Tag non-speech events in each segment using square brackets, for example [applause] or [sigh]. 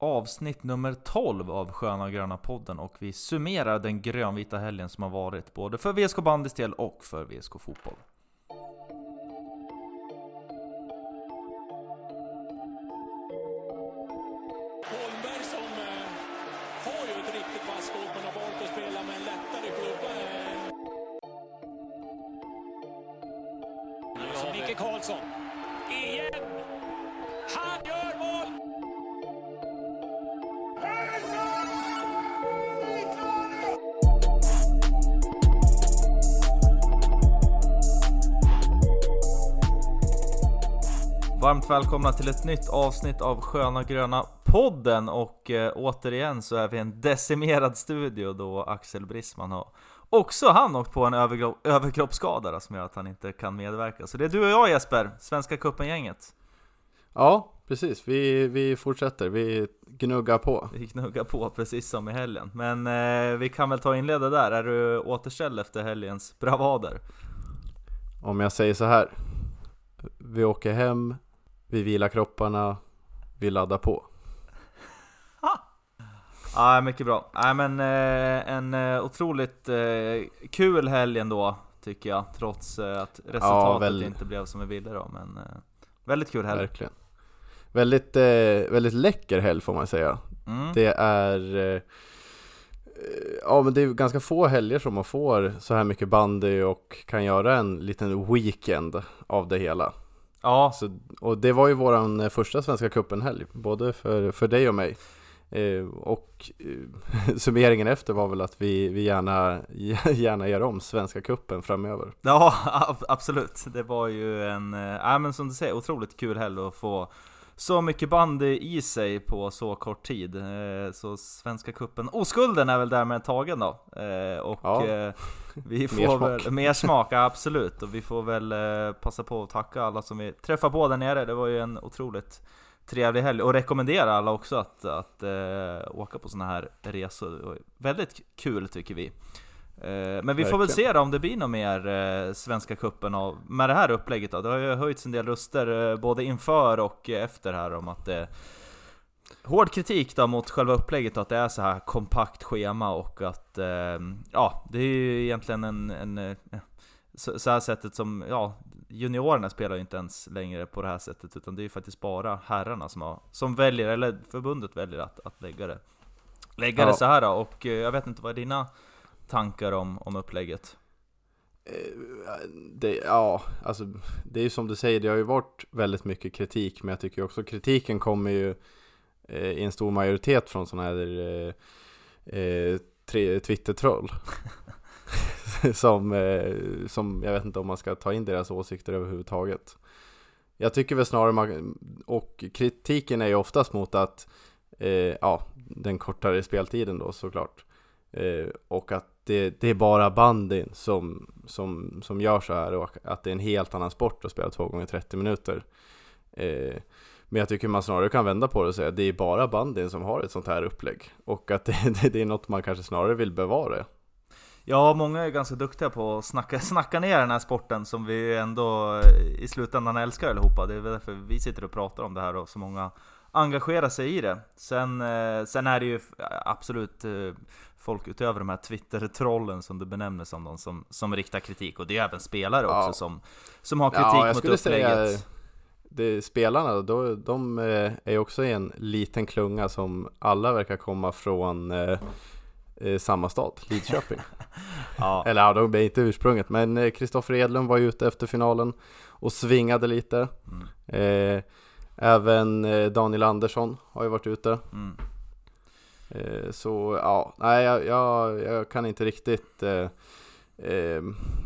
avsnitt nummer 12 av Sköna och Gröna podden och vi summerar den grönvita helgen som har varit både för VSK bandys del och för VSK fotboll. Varmt välkomna till ett nytt avsnitt av Sköna Gröna podden och eh, återigen så är vi en decimerad studio då Axel Brisman har också han åkt på en överkro- överkroppsskada då, som gör att han inte kan medverka. Så det är du och jag Jesper, Svenska Cupen-gänget. Ja, precis. Vi, vi fortsätter. Vi gnuggar på. Vi knuggar på precis som i helgen. Men eh, vi kan väl ta och inleda där. Är du återställd efter helgens bravader? Om jag säger så här. Vi åker hem, vi vilar kropparna, vi laddar på. [laughs] Ja, mycket bra. Nej men eh, en eh, otroligt eh, kul helg ändå, tycker jag. Trots eh, att resultatet väl- inte blev som vi ville då. Men eh, väldigt kul helg. Verkligen. Väldigt, eh, väldigt läcker helg får man säga. Mm. Det är... Ja, men det är ganska få helger som man får så här mycket bandy och kan göra en liten weekend av det hela. Ja, Så, och det var ju våran eh, första Svenska cupen-helg, både för, för dig och mig. Eh, och eh, [laughs] summeringen efter var väl att vi, vi gärna, [laughs] gärna gör om Svenska cupen framöver. ja [laughs] ab- absolut. Det var ju en, ja, men som du säger, otroligt kul helg att få så mycket bandy i sig på så kort tid. Eh, Så Svenska Cupen, oskulden är väl därmed tagen då. Eh, Och Ja. eh, vi [laughs] får Mer smak. väl, mer smak, absolut. Och vi får väl passa på att tacka alla som vi träffar på där nere. Det var ju en otroligt trevlig helg. Och rekommendera alla också att, att åka på sådana här resor. Väldigt kul tycker vi. Eh, Men vi får väl se då om det blir något mer eh, Svenska Cupen av, med det här upplägget då. Det har ju höjts en del röster eh, både inför och efter här om att det Hård kritik då mot själva upplägget då, att det är så här kompakt schema och att Ja, det är ju egentligen en, en så, så här sättet som, ja Juniorerna spelar ju inte ens längre på det här sättet utan det är ju faktiskt bara herrarna som, har, som väljer, eller förbundet väljer att, att lägga det Lägga det Ja. så här då, och jag vet inte vad dina tankar om, om upplägget? Eh, det, ja, alltså det är ju som du säger, det har ju varit väldigt mycket kritik, men jag tycker också kritiken kommer ju eh, i en stor majoritet från sådana här eh, eh, tre- Twitter-troll. [laughs] som, eh, som, jag vet inte om man ska ta in deras åsikter överhuvudtaget. Jag tycker väl snarare man, och kritiken är ju oftast mot att, eh, ja, den kortare speltiden då såklart. Eh, och att det, det är bara bandyn som, som, som gör så här och att det är en helt annan sport att spela två gånger 30 minuter. Eh, men jag tycker man snarare kan vända på det och säga att det är bara bandyn som har ett sånt här upplägg. Och att det, det, [laughs] det är något man kanske snarare vill bevara. Ja, många är ganska duktiga på att snacka, snacka ner den här sporten som vi ändå i slutändan älskar allihopa. Det är väl därför vi sitter och pratar om det här och så många engagerar sig i det. Sen, eh, sen är det ju absolut eh, folk utöver de här Twitter-trollen som du benämner som de som, som riktar kritik. Och det är även spelare Ja. också som, som har kritik Ja, jag mot skulle säga upplägget. det, spelarna, då, de eh, är också i en liten klunga som alla verkar komma från eh, samma stad, Lidköping. [laughs] Ja, Eller ja, de är inte ursprunget, men Kristoffer Edlund var ute efter finalen och svingade lite. Mm. Eh, även eh, Daniel Andersson har ju varit ute. mm. Eh, så ja, nej jag, jag, jag kan inte riktigt eh, eh,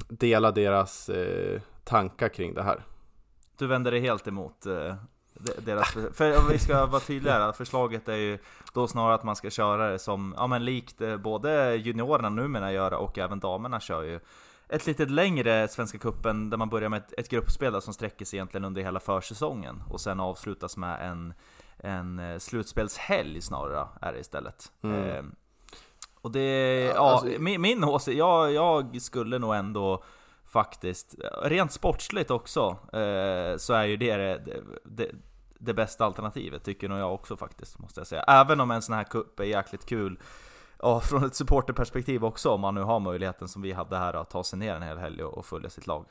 dela deras eh, tankar kring det här. Du vänder dig helt emot de- deras... För om vi ska vara tydliga, förslaget är ju då snarare att man ska köra det som, ja men likt både juniorerna numera gör och även damerna kör ju ett lite längre Svenska Cupen där man börjar med ett, ett gruppspel då, som sträcker sig egentligen under hela försäsongen och sen avslutas med en, en eh, slutspelshelg snarare är det istället. Mm. Eh, och det, ja, Ja, alltså- min, min åsikt, jag, jag skulle nog ändå faktiskt, rent sportsligt också, eh, så är ju det det, det det bästa alternativet, tycker nog jag också faktiskt, måste jag säga. Även om en sån här cup är jäkligt kul, ja, från ett supporterperspektiv också, om man nu har möjligheten som vi hade här att ta sig ner en hel helg och, följa sitt lag.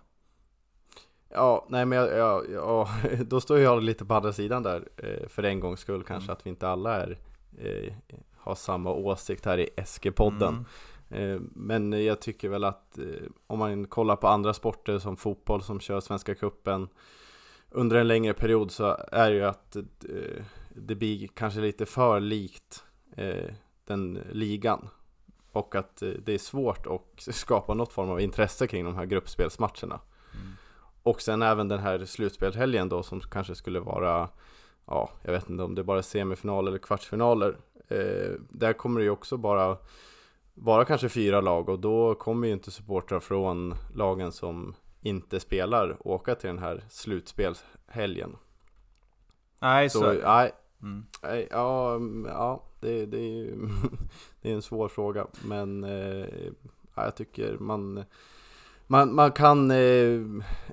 Ja, nej men jag, jag, jag, [laughs] då står jag lite på andra sidan där eh, för en gångs skull kanske Mm. att vi inte alla är, eh, har samma åsikt här i SG-podden. Mm. Eh, Men jag tycker väl att om man kollar på andra sporter som fotboll som kör Svenska Cupen under en längre period så är det ju att det blir kanske lite för likt den ligan. Och att eh, det är svårt att [laughs] skapa något form av intresse kring de här gruppspelsmatcherna. Mm. Och sen även den här slutspelshelgen då som kanske skulle vara Ja, jag vet inte om det är bara semifinal eller kvartsfinaler eh, Där kommer det ju också bara vara kanske fyra lag och då kommer ju inte supportrar från lagen som inte spelar åka till den här slutspelshelgen Nej, så, nej, mm. nej, ja, mm, ja det, det, är [laughs] det är en svår fråga men eh, jag tycker man man, man kan eh,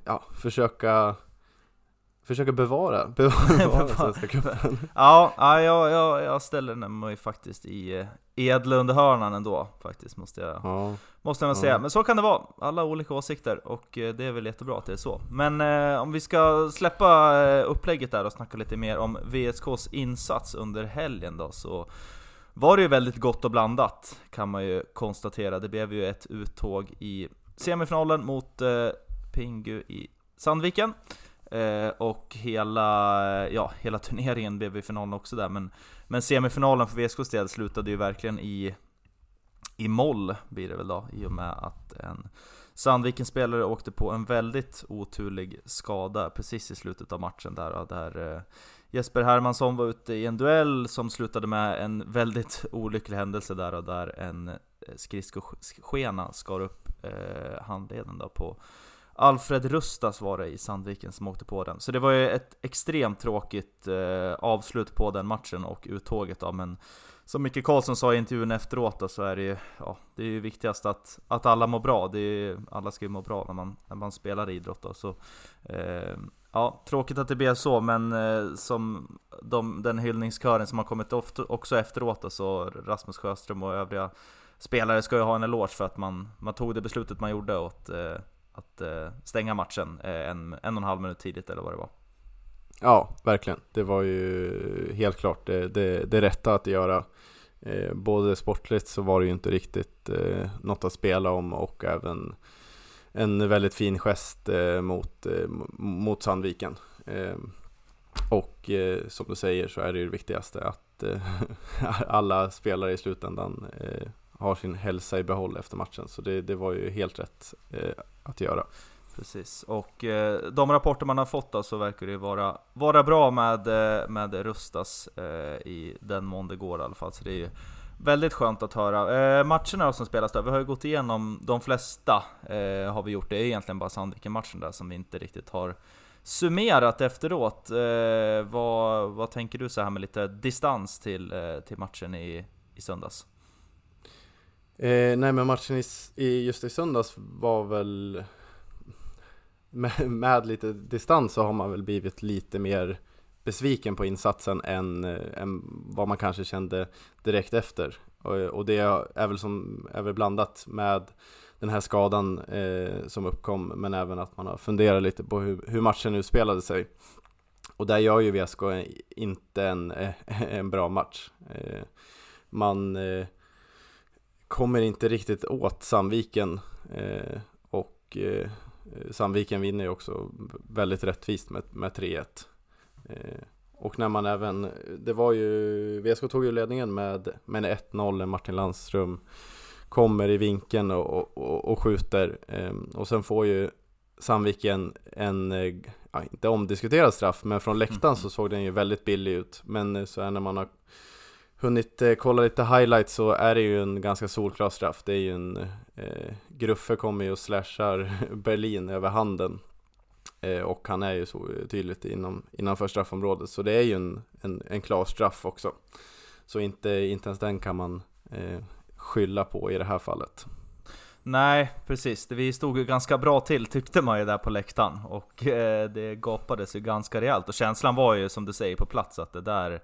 ja, försöka Försöka bevara, [laughs] bevara, bevara Svenska cupen Ja, ja jag, jag, jag ställer mig faktiskt i Edlund-hörnan ändå, faktiskt, måste jag, Ja, måste jag Ja. säga. Men så kan det vara, alla olika åsikter, och eh, det är väl jättebra att det är så. Men eh, om vi ska släppa eh, upplägget där och snacka lite mer om VSKs insats under helgen då, så var det ju väldigt gott och blandat, kan man ju konstatera. Det blev ju ett uttåg i semifinalen mot eh, Pingu i Sandviken. Eh, och hela, eh, ja, hela turneringen blev i finalen också där, men, men semifinalen för VSKs del slutade ju verkligen i, i moll, blir det väl då, i och med att en Sandvikens spelare åkte på en väldigt oturlig skada precis i slutet av matchen där, där eh, Jesper Hermansson var ute i en duell som slutade med en väldigt olycklig händelse där och där en eh, skridskoskena skar upp eh, handleden då på Alfred Rustas var det i Sandviken som åkte på den. Så det var ju ett extremt tråkigt eh, avslut på den matchen och uttåget av men som Micke Karlsson sa i intervjun efteråt då, så är det ju, ja, det är ju viktigast att, att alla mår bra. Det är, ju- alla ska ju må bra när man, när man spelar idrott då, så eh, Ja, tråkigt att det blev så, men eh, som de, den hyllningskören som har kommit ofta, också efteråt då, så Rasmus Sjöström och övriga spelare ska ju ha en eloge för att man, man tog det beslutet man gjorde att, eh, att eh, stänga matchen eh, en, en och en halv minut tidigt eller vad det var. ja verkligen Det var ju helt klart det, det, det rätta att göra eh, Både sportligt så var det ju inte riktigt eh, något att spela om och även en väldigt fin gest eh, mot, eh, mot Sandviken. Eh, och eh, som du säger så är det ju det viktigaste att eh, [laughs] alla spelare i slutändan eh, har sin hälsa i behåll efter matchen. Så det, det var ju helt rätt eh, att göra. Precis, och eh, de rapporter man har fått då, så verkar det ju vara, vara bra med, eh, med Rustas eh, i den mån det går i alla fall. Så det är ju väldigt skönt att höra. Eh, matcherna som spelas där, vi har ju gått igenom de flesta, eh, har vi gjort. Det är egentligen bara Sandviken-matchen där som vi inte riktigt har summerat efteråt. Eh, vad, vad tänker du så här med lite distans till, eh, till matchen i, i söndags? Eh, nej men matchen i, i, just i söndags var väl med, med lite distans så har man väl blivit lite mer besviken på insatsen än, eh, än vad man kanske kände direkt efter. Och, och det är väl, som, är väl blandat med den här skadan eh, som uppkom men även att man har funderat lite på hur, hur matchen utspelade sig. Och där gör ju VSK inte en, [laughs] en bra match. Eh, man eh, kommer inte riktigt åt Sandviken eh, och eh, Sandviken vinner ju också väldigt rättvist med, med 3-1. Eh, och när man även, det var ju, VSK tog ju ledningen med, med en 1-0 när Martin Landström kommer i vinkeln och, och, och skjuter. Eh, och sen får ju Sandviken en, ja, inte omdiskuterad straff, men från läktaren så såg den ju väldigt billig ut. Men så här när man har hunnit eh, kolla lite highlights så är det ju en ganska solklar straff. Det är ju en, eh, Gruffe kommer ju och slashar [laughs] Berlin över handen. Eh, och han är ju så tydligt inom, innanför straffområdet. Så det är ju en, en, en klar straff också. Så inte, inte ens den kan man eh, skylla på i det här fallet. Nej, precis. Vi stod ju ganska bra till tyckte man ju där på läktaren och eh, det gapades ju ganska rejält och känslan var ju som du säger på plats att det där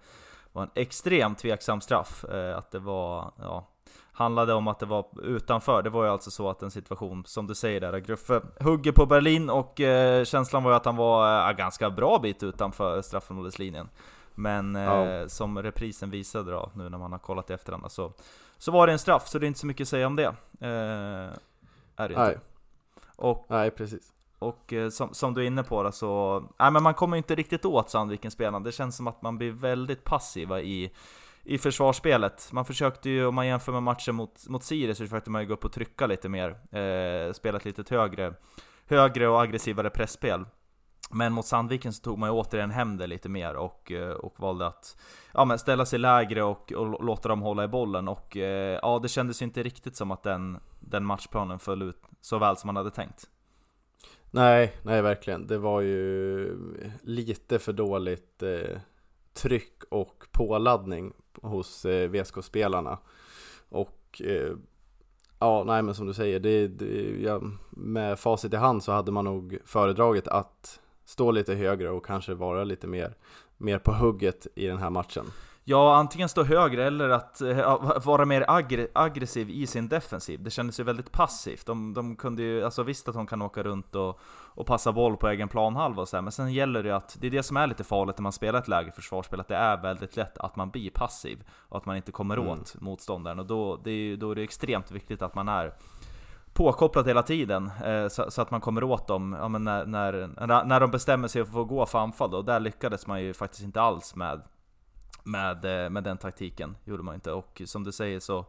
var en extremt tveksam straff. Eh, att det var, ja, handlade om att det var utanför. Det var ju alltså så att en situation, som du säger där, Gruffe hugger på Berlin och eh, känslan var ju att han var eh, ganska bra bit utanför straffområdeslinjen. Men eh, Ja. som reprisen visade då, nu när man har kollat i efterhand, så, så var det en straff, så det är inte så mycket att säga om det. Eh, är det ju Nej, inte. Och, nej precis och eh, som, som du är inne på då, så... Nej men man kommer inte riktigt åt Sandvikens spelarna. Det känns som att man blir väldigt passiva i, i försvarsspelet. Man försökte ju, om man jämför med matchen mot, mot Sirius, så försökte man ju gå upp och trycka lite mer. Eh, spela ett lite högre, högre och aggressivare pressspel. Men mot Sandviken så tog man ju återigen hem det lite mer och, eh, och valde att ja, men ställa sig lägre och, och låta dem hålla i bollen. Och eh, ja, det kändes ju inte riktigt som att den, den matchplanen föll ut så väl som man hade tänkt. Nej, nej verkligen. Det var ju lite för dåligt eh, tryck och påladdning hos eh, VSK-spelarna. Och eh, ja, nej men som du säger, det, det, ja, med facit i hand så hade man nog föredragit att stå lite högre och kanske vara lite mer, mer på hugget i den här matchen. Ja, antingen stå högre eller att ja, vara mer aggre aggressiv i sin defensiv. Det kändes ju väldigt passivt. De, de kunde ju, alltså visst att de kan åka runt och, och passa boll på egen planhalva och så här, men sen gäller det ju att, det är det som är lite farligt när man spelar ett läge försvarsspel, att det är väldigt lätt att man blir passiv och att man inte kommer Mm. åt motståndaren. Och då, det är, då är det extremt viktigt att man är påkopplad hela tiden, eh, så, så att man kommer åt dem ja, när, när, när, de bestämmer sig för att gå för anfall. Och där lyckades man ju faktiskt inte alls med med, eh, med den taktiken, gjorde man inte. Och som du säger så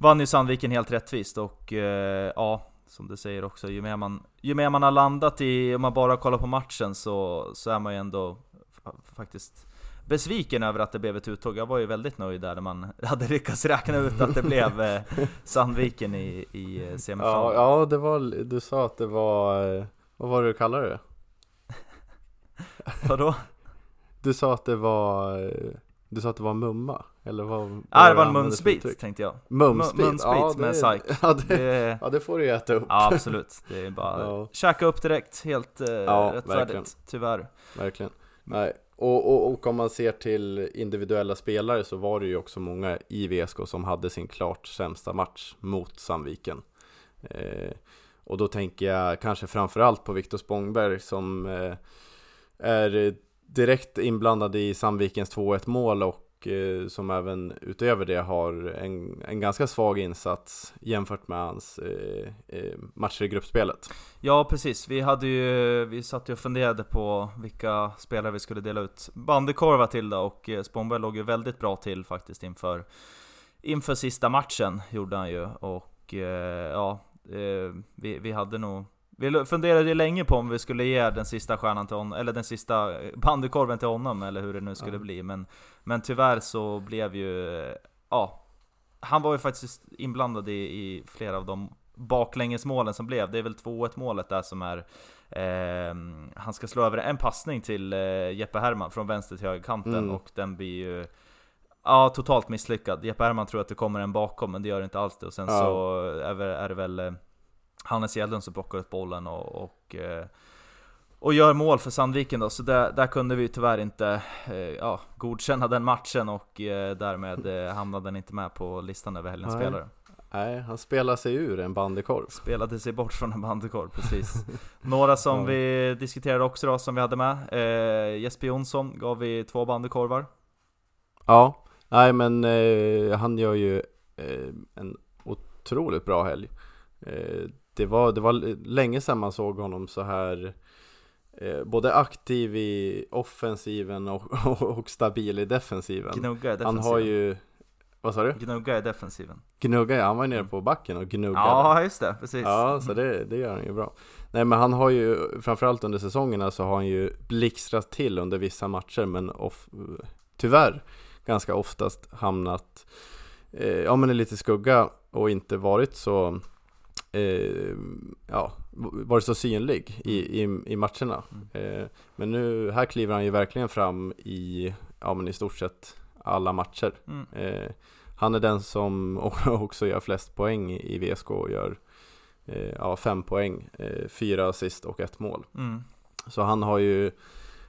vann ju Sandviken helt rättvist och eh, ja, som du säger också, ju mer man, ju mer man har landat i, om man bara kollar på matchen så, så är man ju ändå fa- faktiskt besviken över att det blev ett uttåg. Jag var ju väldigt nöjd där när man [laughs] hade lyckats räkna ut att det blev eh, Sandviken i, i eh, Ja, semifinalen. ja det var, du sa att det var, vad var det du kallade det? [laughs] Vadå? Du sa att det var, du sa att det var mumma? Eller vad? Ja, det var en munsbit tänkte jag. Mumsbit? Munsbit med SAIK. [laughs] Ja det, Det, ja, det får du ju äta upp. ja absolut, det är bara [laughs] Ja. käka upp direkt, helt eh, Ja, rättfärdigt, verkligen. tyvärr. Verkligen. Nej. Och, och, och om man ser till individuella spelare så var det ju också många i VSK som hade sin klart sämsta match mot Sandviken. Eh, och då tänker jag kanske framförallt på Viktor Spångberg som eh, är direkt inblandad i Sandvikens 2-1 mål och eh, som även utöver det har en, en ganska svag insats jämfört med hans eh, eh, matcher i gruppspelet. Ja precis, vi hade ju, vi satt ju och funderade på vilka spelare vi skulle dela ut bandykorvar till då och eh, Spångberg låg ju väldigt bra till faktiskt inför Inför sista matchen gjorde han ju och eh, ja, eh, vi, vi hade nog vi funderade ju länge på om vi skulle ge den sista stjärnan till honom, eller den sista bandykorven till honom eller hur det nu skulle Ja. bli men Men tyvärr så blev ju, eh, ja Han var ju faktiskt inblandad i, i flera av de baklängesmålen som blev. Det är väl 2-1 målet där som är eh, Han ska slå över en passning till eh, Jeppe Herman från vänster till högerkanten Mm. och den blir ju Ja, totalt misslyckad. Jeppe Herman tror att det kommer en bakom, men det gör det inte alls det. Och sen Ja. så är det väl eh, Hannes Edlund som plockar upp bollen och, och, eh, och gör mål för Sandviken då. Så där, där kunde vi tyvärr inte eh, ja, godkänna den matchen och eh, därmed hamnade den inte med på listan över helgens spelare. Nej, han spelar sig ur en bandykorv. Spelade sig bort från en bandykorv, precis. [laughs] Några som Ja. vi diskuterade också då, som vi hade med. Eh, Jesper Jonsson gav vi två bandykorvar. Ja, nej men eh, han gör ju eh, en otroligt bra helg. Det, var, det var länge sedan man såg honom så här eh, både aktiv i offensiven och, och, och stabil i defensiven. Gnugga i defensiven. Han har ju, vad sa du? Gnugga i defensiven. Gnugga, ja, han var ju nere på backen och gnuggade. Ja, just det. Precis. Ja, så det, det gör han ju bra. Nej men han har ju, framförallt under säsongerna så har han ju blixtrat till under vissa matcher men off, tyvärr ganska oftast hamnat eh, ja, men i lite skugga och inte varit så eh, ja, varit så synlig i, i, i matcherna. Eh, men nu, här kliver han ju verkligen fram i, ja men i stort sett alla matcher. Mm. Eh, han är den som [laughs] också gör flest poäng i VSK och gör eh, ja, fem poäng, eh, fyra assist och ett mål. Mm. Så han har ju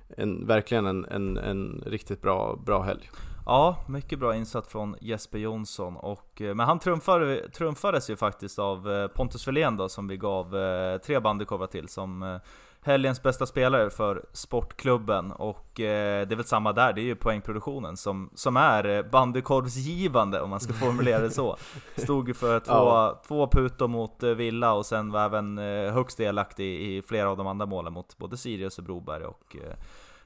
en, verkligen en, en, en riktigt bra, bra helg. Ja, mycket bra insats från Jesper Jonsson. Och, eh, men han trumfade, trumfades ju faktiskt av eh, Pontus Welén då, som vi gav eh, tre bandykorvar till som helgens bästa spelare för Sportklubben. Och det är väl samma där, det är ju poängproduktionen som, som är bandykorvsgivande om man ska formulera det så. [laughs] Stod ju för två, ja. två putor mot Villa och sen var även högst delaktig i, i flera av de andra målen mot både Sirius och Broberg och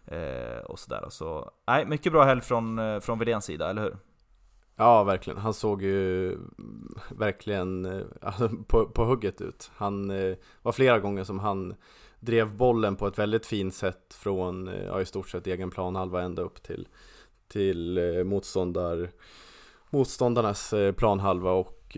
Eh, och sådär. Så, nej, mycket bra helg från, eh, från Widéns sida, eller hur? Ja, verkligen. Han såg ju verkligen eh, alltså, på, på hugget ut. Han eh, var flera gånger som han drev bollen på ett väldigt fint sätt från, ja, i stort sett egen planhalva ända upp till, till eh, motståndar, motståndarnas eh, planhalva och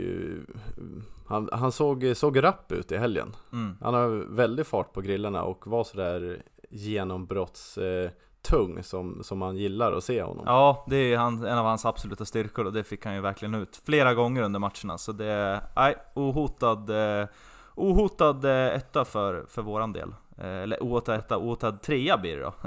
han, han såg, såg rapp ut i helgen. Mm. Han har väldigt fart på grillarna och var sådär genombrottstung eh, som, som man gillar att se honom. Ja, det är han, en av hans absoluta styrkor och det fick han ju verkligen ut flera gånger under matcherna. Så det är, nej, ohotad, eh, ohotad eh, etta för, för våran del. Eller ohotad etta, ohotad trea blir det då. [laughs]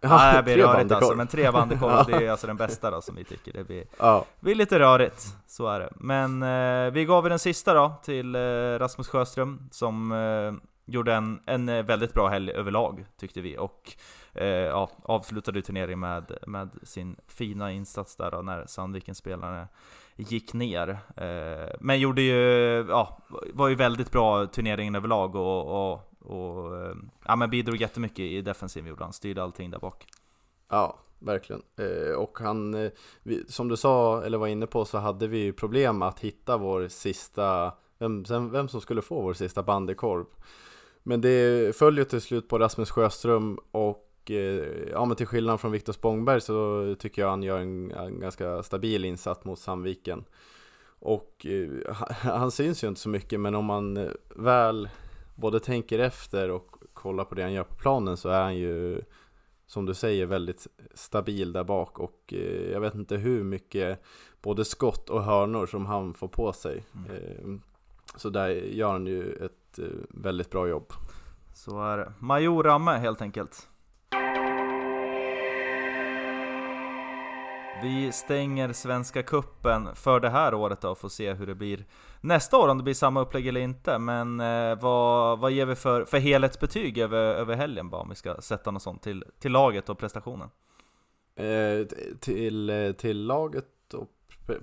Ja, Nej, det blir rörigt alltså, men tre bandykorv, [laughs] det är alltså den bästa då som vi tycker. Det blir, ja. blir lite rörigt, så är det. Men eh, vi gav den sista då till eh, Rasmus Sjöström, som eh, gjorde en, en eh, väldigt bra helg överlag, tyckte vi. Och eh, ja, avslutade turneringen med, med sin fina insats där då, när Sandvikens spelare gick ner. Eh, men gjorde ju, ja, var ju väldigt bra turneringen överlag och, och, och eh, ja, men bidrog jättemycket i defensiven gjorde han, styrde allting där bak. Ja, verkligen. Eh, och han, eh, vi, som du sa, eller var inne på, så hade vi ju problem att hitta vår sista, vem, vem som skulle få vår sista bandekorv. Men det följer till slut på Rasmus Sjöström och eh, ja, men till skillnad från Viktor Spångberg så tycker jag han gör en, en ganska stabil insats mot Sandviken. Och eh, han syns ju inte så mycket men om man eh, väl både tänker efter och kollar på det han gör på planen så är han ju som du säger väldigt stabil där bak och jag vet inte hur mycket både skott och hörnor som han får på sig. Mm. Så där gör han ju ett ett eh, väldigt bra jobb. Så är det. Major Ramme helt enkelt. Vi stänger Svenska Kuppen för det här året då, och får se hur det blir nästa år, om det blir samma upplägg eller inte. Men eh, vad, vad ger vi för, för helhetsbetyg över, över helgen bara, om vi ska sätta något sånt till, till laget och prestationen? Eh, till, eh, till laget och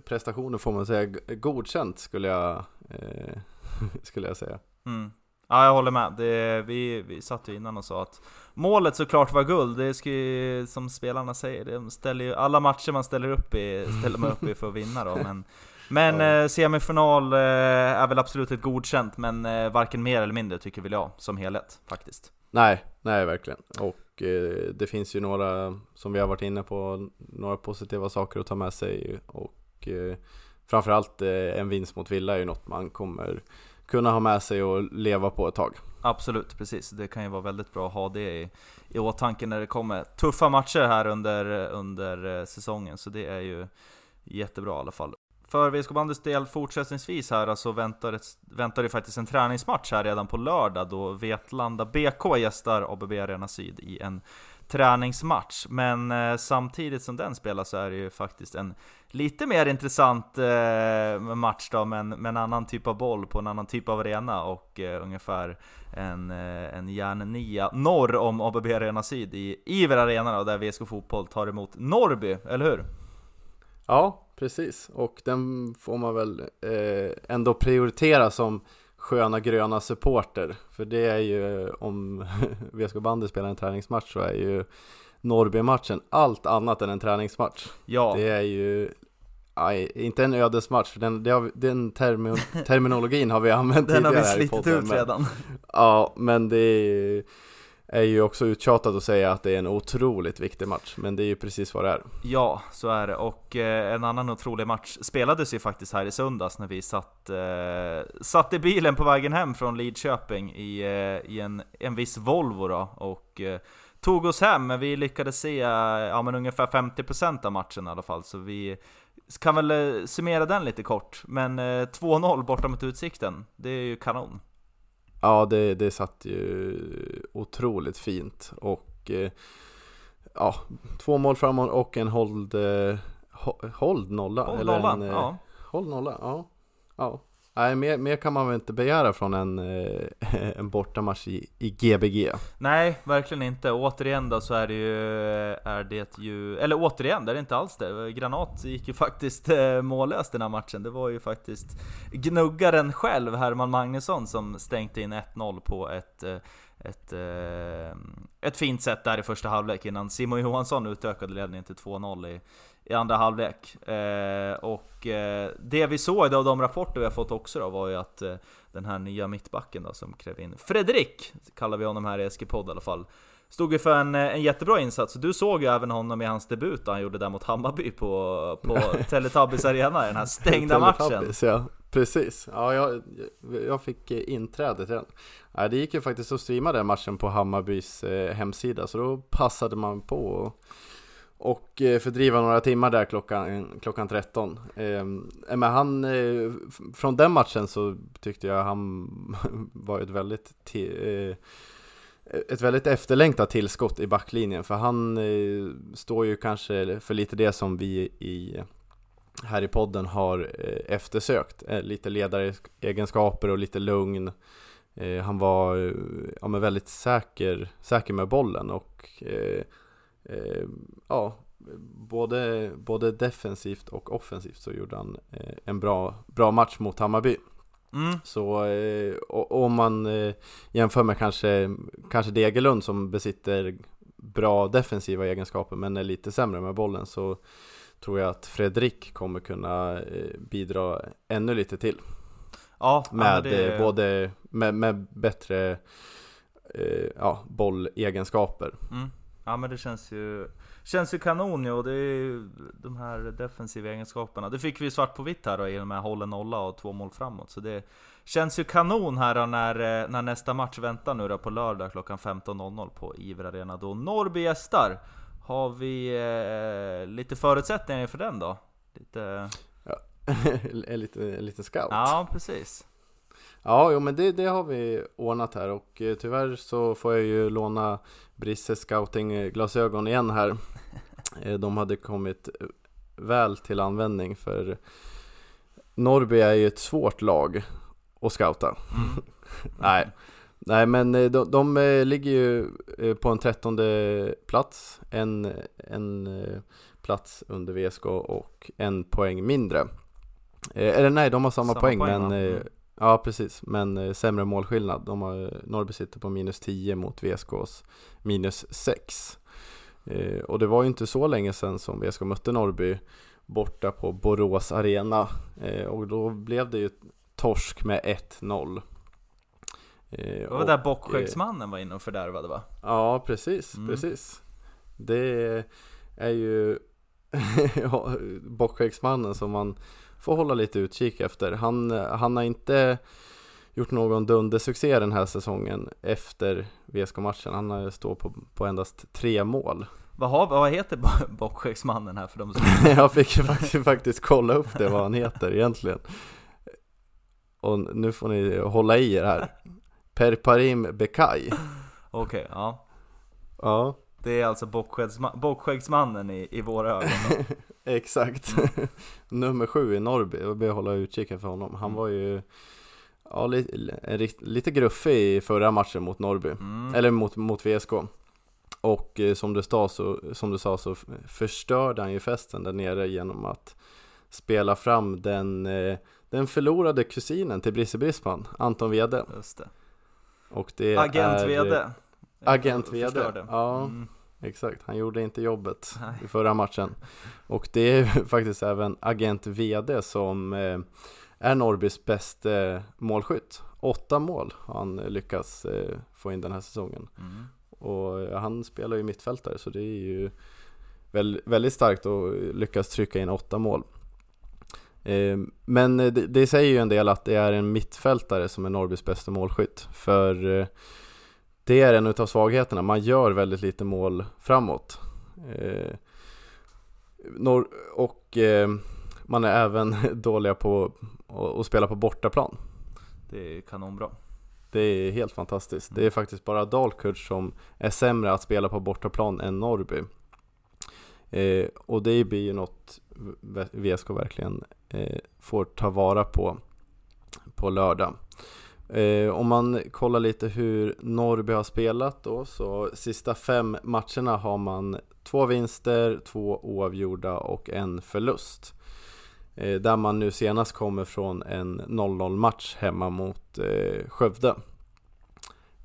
prestationen får man säga godkänt skulle jag, eh, [laughs] skulle jag säga. Mm. Ja, jag håller med. Det, vi, vi satt ju innan och sa att målet såklart var guld. Det ska ju, som spelarna säger, de ställer ju, alla matcher man ställer upp i, ställer man upp i för att vinna då. Men, men ja. eh, semifinal eh, är väl absolut ett godkänt, men eh, varken mer eller mindre tycker väl jag, som helhet faktiskt. Nej, nej verkligen. Och eh, det finns ju några, som vi har varit inne på, några positiva saker att ta med sig. Och eh, framförallt eh, en vinst mot Villa är ju något man kommer kunna ha med sig och leva på ett tag. Absolut, precis. Det kan ju vara väldigt bra att ha det i, i åtanke när det kommer tuffa matcher här under, under eh, säsongen. Så det är ju jättebra i alla fall. För VSK bandys del fortsättningsvis här så väntar det, väntar det faktiskt en träningsmatch här redan på lördag då Vetlanda BK gästar ABB Arena Syd i en träningsmatch. Men eh, samtidigt som den spelas så är det ju faktiskt en lite mer intressant eh, match då, med en, med en annan typ av boll på en annan typ av arena och eh, ungefär en, eh, en järnnia norr om ABB Arena Syd i Iver Arena då, där VSK Fotboll tar emot Norrby, eller hur? Ja, precis. Och den får man väl eh, ändå prioritera som sköna gröna supporter. För det är ju, om [laughs] VSK bandy spelar en träningsmatch så är ju Norrby-matchen allt annat än en träningsmatch. Ja. Det är ju aj, inte en ödesmatch, den, har, den termi [laughs] terminologin har vi använt den tidigare. Den har vi slitit ut redan. Ja, men det är är ju också uttjatat att säga att det är en otroligt viktig match, men det är ju precis vad det är. Ja, så är det. Och eh, en annan otrolig match spelades ju faktiskt här i söndags när vi satt, eh, satt i bilen på vägen hem från Lidköping i, eh, i en, en viss Volvo då, och eh, tog oss hem, men vi lyckades se eh, ja, men ungefär 50% av matchen i alla fall, så vi kan väl eh, summera den lite kort. Men eh, 2-0 borta mot Utsikten, det är ju kanon. Ja, det, det satt ju otroligt fint och eh, ja, två mål framåt och en hold, eh, ho- hold nolla. Håll eller nolla, en, eh, ja. Håll nolla, ja. ja. Nej, mer, mer kan man väl inte begära från en, eh, [laughs] en bortamatch i, i Gbg. Nej, verkligen inte. Återigen då så är det ju, är det ju, eller återigen, det är det inte alls det. Granat gick ju faktiskt eh, mållös den här matchen. Det var ju faktiskt gnuggaren själv, Herman Magnusson, som stänkte in 1-0 på ett eh, ett, eh, ett fint sätt där i första halvlek innan Simon Johansson utökade ledningen till 2-0 i, i andra halvlek. Eh, och eh, det vi såg av de rapporter vi har fått också då var ju att eh, den här nya mittbacken då som klev in, Fredrik kallar vi honom här i SG-podd i alla fall, stod ju för en, en jättebra insats. Du såg ju även honom i hans debut då han gjorde där mot Hammarby på, på [laughs] Teletubbies Arena i den här stängda matchen. Ja, precis. Ja, jag, jag fick eh, inträde till den. Ja, det gick ju faktiskt att streama den matchen på Hammarbys eh, hemsida, så då passade man på och, och eh, fördriva några timmar där klockan, klockan 13. Ehm, men han, från den matchen så tyckte jag han [laughs] var ett väldigt ett väldigt efterlängtat tillskott i backlinjen för han eh, står ju kanske för lite det som vi i här i podden har eh, eftersökt. Eh, lite ledaregenskaper och lite lugn. Eh, han var ja, men väldigt säker, säker med bollen och ja, både, både defensivt och offensivt så gjorde han en bra, bra match mot Hammarby. Mm. Så om man jämför med kanske, kanske Degerlund som besitter bra defensiva egenskaper men är lite sämre med bollen så tror jag att Fredrik kommer kunna eh, bidra ännu lite till. Ja, med det- eh, både med, med bättre eh, ja, bollegenskaper. Mm. Ja men det känns ju Känns ju kanon ju och det är ju de här defensiva egenskaperna. Det fick vi svart på vitt här då i och med håller nolla och två mål framåt. Så det känns ju kanon här då när, eh, när nästa match väntar nu då på lördag klockan 15.00 på Iver Arena då Norrby gästar Har vi eh, lite förutsättningar för den då? Lite... [laughs] en, liten, en liten scout. Ja precis Ja, jo men det, det har vi ordnat här och eh, tyvärr så får jag ju låna Brisses scouting-glasögon igen här. [laughs] Eh, de hade kommit eh, väl till användning för Norrby är ju ett svårt lag att scouta. mm. [laughs] Nej, nej men eh, de, de eh, ligger ju eh, på en trettonde plats, en, en plats under VSK och en poäng mindre. Eller nej, de har samma, Samma poäng, poäng, men eh, Mm. Ja precis, men sämre målskillnad. De har, Norrby sitter på minus 10 mot VSKs minus 6. Eh, och det var ju inte så länge sedan som VSK mötte Norrby borta på Borås Arena. Och då blev det ju torsk med 1-0. Eh, Det var och, där bockskäggsmannen var inne och fördärvade va? Ja, precis, Mm. precis. Det är ju [laughs] bockskäggsmannen som man får hålla lite utkik efter. Han, han har inte gjort någon dundersuccé den här säsongen efter VSK-matchen. Han har stått på, på endast tre mål. Vad, har, vad heter bo- bockskäggsmannen här för de som... [laughs] Jag fick faktiskt, faktiskt kolla upp det vad han heter egentligen. Och nu får ni hålla i er här. Perparim Bekay. [laughs] Okej, ja Ja, Det är alltså bockskäggsma- bockskäggsmannen i, i våra ögon. [laughs] Exakt [laughs] Nummer sju i Norrby, jag ber hålla utkik för honom Han Mm. var ju ja, lite, lite gruffig i förra matchen mot Norrby Mm. Eller mot, mot VSK Och eh, som, du sa, så, som du sa så förstörde han ju festen där nere genom att Spela fram den, eh, den förlorade kusinen till Brisse Brisman, Anton Wede Just det. Och det Agent är, VD. Agent VD, Förstörde. ja. Mm. Exakt, han gjorde inte jobbet Nej. i förra matchen Och det är [laughs] faktiskt även agent VD som eh, är Norrbys bästa målskytt Åtta mål har han lyckats eh, få in den här säsongen Mm. Och eh, han spelar ju mittfältare så det är ju väl, väldigt starkt att lyckas trycka in åtta mål eh, Men det, det säger ju en del att det är en mittfältare som är Norrbys bästa målskytt För eh, det är en utav svagheterna, man gör väldigt lite mål framåt eh, Norr, Och eh, man är även [laughs] dåliga på att spela på bortaplan Det är kanonbra. det Det är helt fantastiskt. Det är faktiskt bara Dalkurd som är sämre att spela på bortaplan än Norrby. Eh, och det blir ju något VSK verkligen Eh, får ta vara på på lördag. Eh, om man kollar lite hur Norrby har spelat då, så sista fem matcherna har man två vinster, två oavgjorda och en förlust. Eh, där man nu senast kommer från en 0-0 match hemma mot eh, Skövde.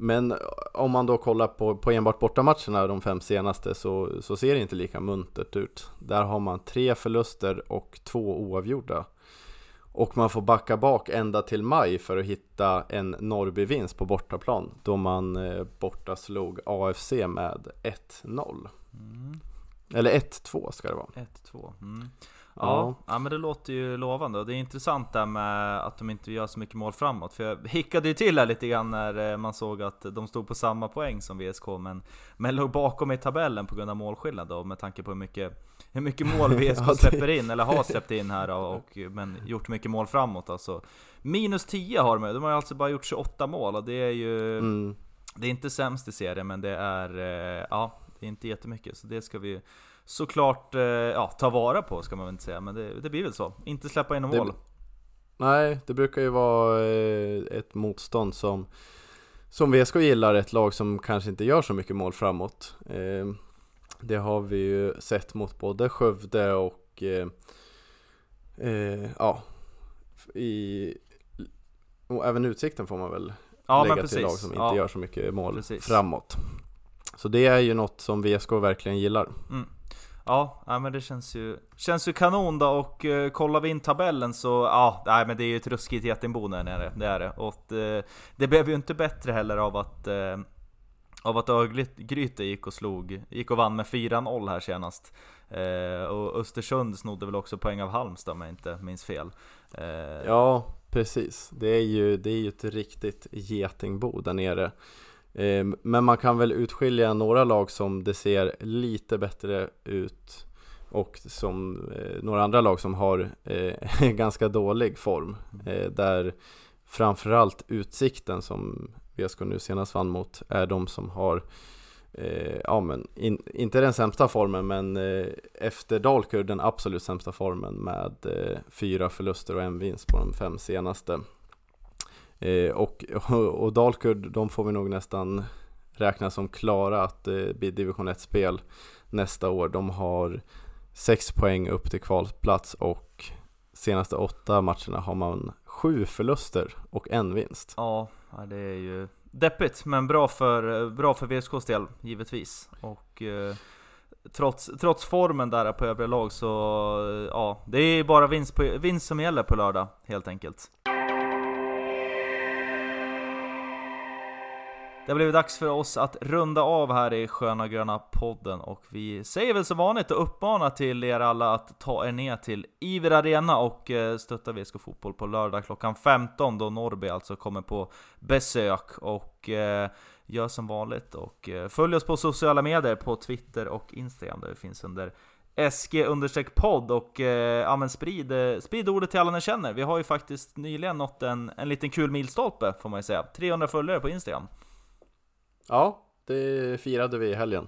Men om man då kollar på, på enbart bortamatcherna, de fem senaste, så, så ser det inte lika muntert ut. Där har man tre förluster och två oavgjorda. Och man får backa bak ända till maj för att hitta en Norrby-vinst på bortaplan då man eh, borta slog AFC med 1-0. Mm. Eller 1-2 ska det vara. 1-2. Mm. Ja, ja. men det låter ju lovande och det är intressant där med att de inte gör så mycket mål framåt. För jag hickade ju till här lite grann när eh, man såg att de stod på samma poäng som VSK men, men låg bakom i tabellen på grund av målskillnad då med tanke på hur mycket, hur mycket mål [laughs] VSK släpper in, eller har släppt in här då, och, men gjort mycket mål framåt alltså. Minus 10 har de de har alltså bara gjort 28 mål och det är ju mm. Det är inte sämst i serien men det är, eh, ja, det är inte jättemycket så det ska vi såklart eh, ja, ta vara på ska man väl inte säga, men det, det blir väl så. Inte släppa in mål. Nej, det brukar ju vara eh, ett motstånd som som VSK gillar, ett lag som kanske inte gör så mycket mål framåt. Eh, det har vi ju sett mot både Skövde och ja, i, och även Utsikten får man väl ja, lägga till lag som inte ja. gör så mycket mål precis. framåt. Så det är ju något som VSK verkligen gillar. Mm. Ja, men det känns ju, känns ju kanon då och eh, kollar vi in tabellen så ja, nej, men det är ju ett ruskigt getingbo där nere, det är det. Och eh, det blev ju inte bättre heller av att eh, av att Örgryte gick och slog, gick och vann med 4-0 här senast. Eh, och Östersund snodde väl också poäng av Halmstad om jag inte minns fel. Eh, ja, precis. Det är ju, det är ju ett riktigt getingbo där nere. Ehm, men man kan väl utskilja några lag som det ser lite bättre ut och som eh, några andra lag som har eh, [laughs] ganska dålig form. Eh, där framförallt Utsikten som VSK nu senast vann mot är de som har ja men in, inte den sämsta formen men efter Dalkurd den absolut sämsta formen med fyra förluster och en vinst på de fem senaste. Eh, och, [laughs] och, Dalkurd, de får vi nog nästan räkna som klara att eh, bli division 1-spel nästa år. De har 6 poäng upp till kvalplats och senaste åtta matcherna har man sju förluster och en vinst. Ja, det är ju deppigt, men bra för, bra för VSKs del, givetvis. Och eh, trots, trots formen där på övriga lag så, ja, det är bara vinst, på, vinst som gäller på lördag, helt enkelt. Det har blivit dags för oss att runda av här i Sköna Gröna podden och vi säger väl som vanligt och uppmanar till er alla att ta er ner till Iver Arena och eh, stötta VSK Fotboll på lördag klockan 15 då Norrby alltså kommer på besök och eh, gör som vanligt och eh, följ oss på sociala medier på Twitter och Instagram där vi finns under SG-podd och eh, ja, men sprid, sprid ordet till alla ni känner. Vi har ju faktiskt nyligen nått en, en liten kul milstolpe får man ju säga. 300 följare på Instagram. Ja, det firade vi i helgen.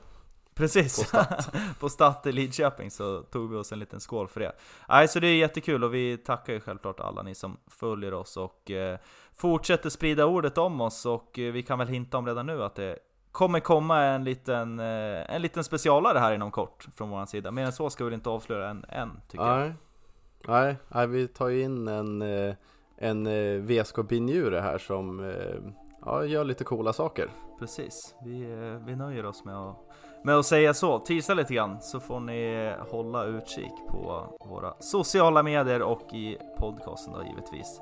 Precis, på Statt. [laughs] på Statt i Lidköping så tog vi oss en liten skål för det. Nej, så det är jättekul och vi tackar ju självklart alla ni som följer oss och eh, fortsätter sprida ordet om oss och eh, vi kan väl hinta om redan nu att det kommer komma en liten, eh, en liten specialare här inom kort från vår sida. Mer än så ska vi inte avslöja än, än tycker nej. jag. Nej, nej, vi tar ju in en, en VSK Binjure här som ja, gör lite coola saker. Precis, vi, eh, vi nöjer oss med att, med att säga så. Tisa lite grann så får ni hålla utkik på våra sociala medier och i podcasten då givetvis.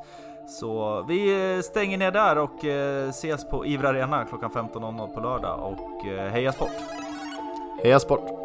Så vi eh, stänger ner där och eh, ses på Ivra Arena klockan 15.00 på lördag och heja sport! Heja sport!